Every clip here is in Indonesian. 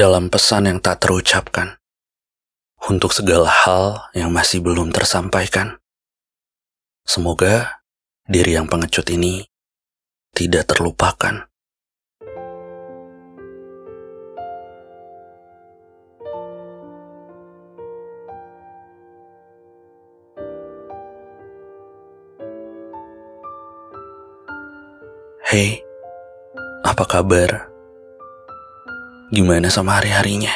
dalam pesan yang tak terucapkan untuk segala hal yang masih belum tersampaikan. Semoga diri yang pengecut ini tidak terlupakan. Hei, apa kabar? Gimana sama hari-harinya?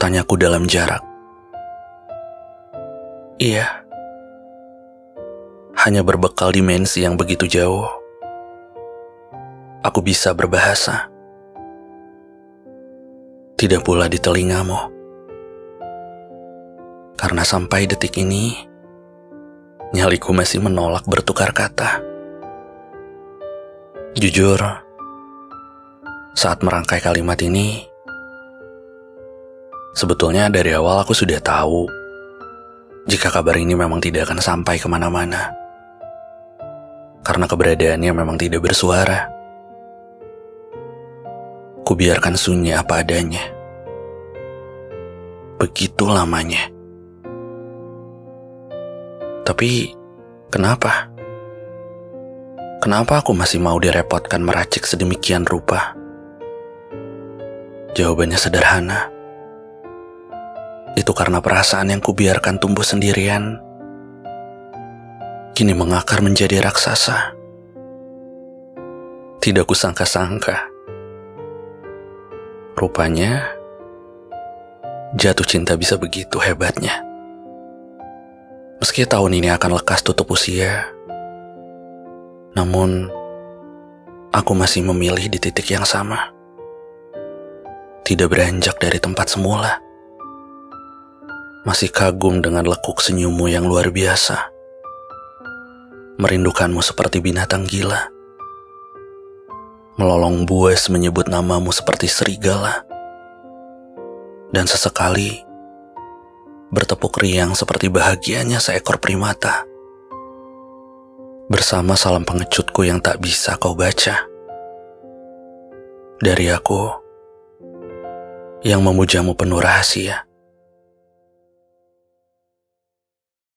Tanyaku dalam jarak. Iya, hanya berbekal dimensi yang begitu jauh, aku bisa berbahasa. Tidak pula di telingamu. Karena sampai detik ini, nyaliku masih menolak bertukar kata. Jujur, saat merangkai kalimat ini, sebetulnya dari awal aku sudah tahu jika kabar ini memang tidak akan sampai ke mana-mana. Karena keberadaannya memang tidak bersuara. Kubiarkan sunyi apa adanya. Begitu lamanya. Tapi, kenapa? Kenapa aku masih mau direpotkan meracik sedemikian rupa? Jawabannya sederhana. Itu karena perasaan yang kubiarkan tumbuh sendirian kini mengakar menjadi raksasa. Tidak kusangka-sangka. Rupanya, jatuh cinta bisa begitu hebatnya. Meski tahun ini akan lekas tutup usia, namun, aku masih memilih di titik yang sama. Tidak beranjak dari tempat semula. Masih kagum dengan lekuk senyummu yang luar biasa. Merindukanmu seperti binatang gila. Melolong buas menyebut namamu seperti serigala. Dan sesekali, bertepuk riang seperti bahagianya seekor primata bersama salam pengecutku yang tak bisa kau baca. Dari aku yang memujamu penuh rahasia.